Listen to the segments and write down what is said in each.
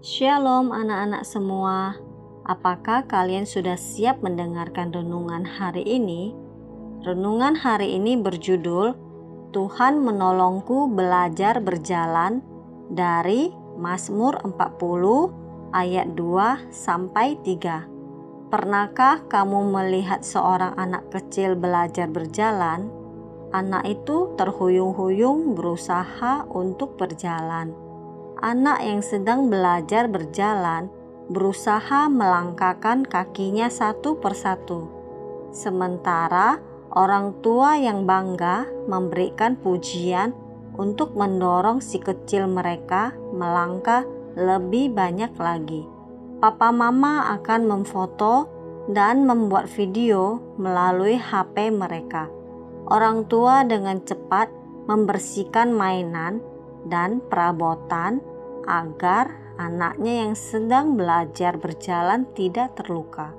Shalom anak-anak semua. Apakah kalian sudah siap mendengarkan renungan hari ini? Renungan hari ini berjudul Tuhan menolongku belajar berjalan dari Mazmur 40 ayat 2 sampai 3. Pernahkah kamu melihat seorang anak kecil belajar berjalan? Anak itu terhuyung-huyung berusaha untuk berjalan. Anak yang sedang belajar berjalan berusaha melangkahkan kakinya satu persatu, sementara orang tua yang bangga memberikan pujian untuk mendorong si kecil mereka melangkah lebih banyak lagi. Papa Mama akan memfoto dan membuat video melalui HP mereka orang tua dengan cepat membersihkan mainan dan perabotan agar anaknya yang sedang belajar berjalan tidak terluka.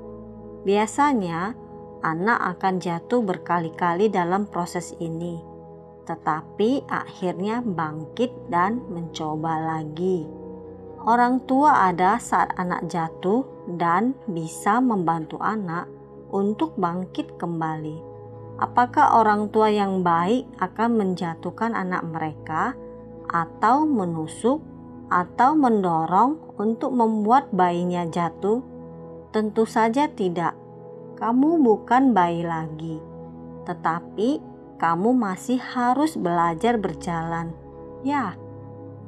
Biasanya, anak akan jatuh berkali-kali dalam proses ini, tetapi akhirnya bangkit dan mencoba lagi. Orang tua ada saat anak jatuh dan bisa membantu anak untuk bangkit kembali apakah orang tua yang baik akan menjatuhkan anak mereka atau menusuk atau mendorong untuk membuat bayinya jatuh? Tentu saja tidak. Kamu bukan bayi lagi, tetapi kamu masih harus belajar berjalan. Ya,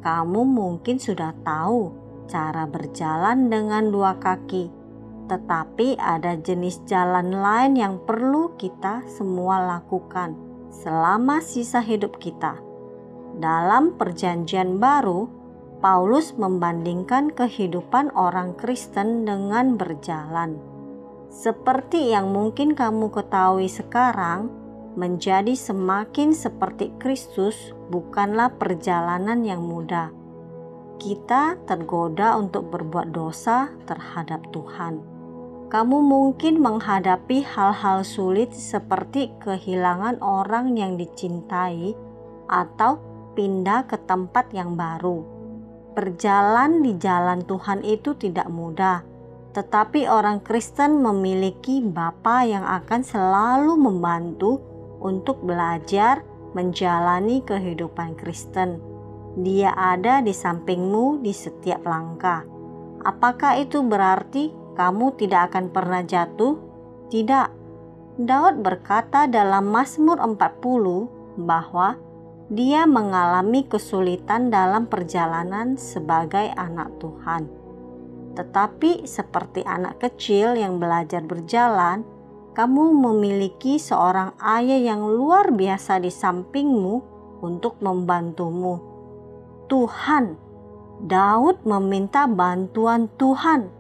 kamu mungkin sudah tahu cara berjalan dengan dua kaki tetapi ada jenis jalan lain yang perlu kita semua lakukan selama sisa hidup kita. Dalam Perjanjian Baru, Paulus membandingkan kehidupan orang Kristen dengan berjalan. Seperti yang mungkin kamu ketahui sekarang, menjadi semakin seperti Kristus bukanlah perjalanan yang mudah. Kita tergoda untuk berbuat dosa terhadap Tuhan kamu mungkin menghadapi hal-hal sulit seperti kehilangan orang yang dicintai atau pindah ke tempat yang baru. Berjalan di jalan Tuhan itu tidak mudah, tetapi orang Kristen memiliki Bapa yang akan selalu membantu untuk belajar menjalani kehidupan Kristen. Dia ada di sampingmu di setiap langkah. Apakah itu berarti kamu tidak akan pernah jatuh? Tidak. Daud berkata dalam Mazmur 40 bahwa dia mengalami kesulitan dalam perjalanan sebagai anak Tuhan. Tetapi seperti anak kecil yang belajar berjalan, kamu memiliki seorang ayah yang luar biasa di sampingmu untuk membantumu. Tuhan, Daud meminta bantuan Tuhan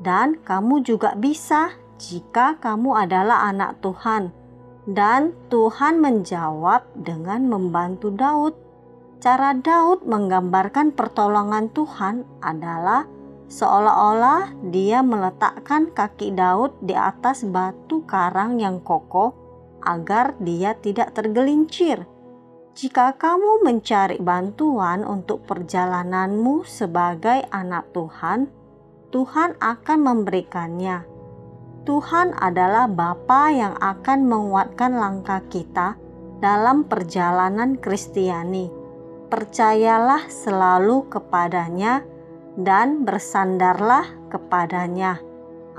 dan kamu juga bisa jika kamu adalah anak Tuhan. Dan Tuhan menjawab dengan membantu Daud. Cara Daud menggambarkan pertolongan Tuhan adalah seolah-olah dia meletakkan kaki Daud di atas batu karang yang kokoh agar dia tidak tergelincir. Jika kamu mencari bantuan untuk perjalananmu sebagai anak Tuhan, Tuhan akan memberikannya. Tuhan adalah Bapa yang akan menguatkan langkah kita dalam perjalanan Kristiani. Percayalah selalu kepadanya dan bersandarlah kepadanya.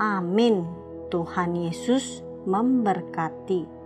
Amin. Tuhan Yesus memberkati.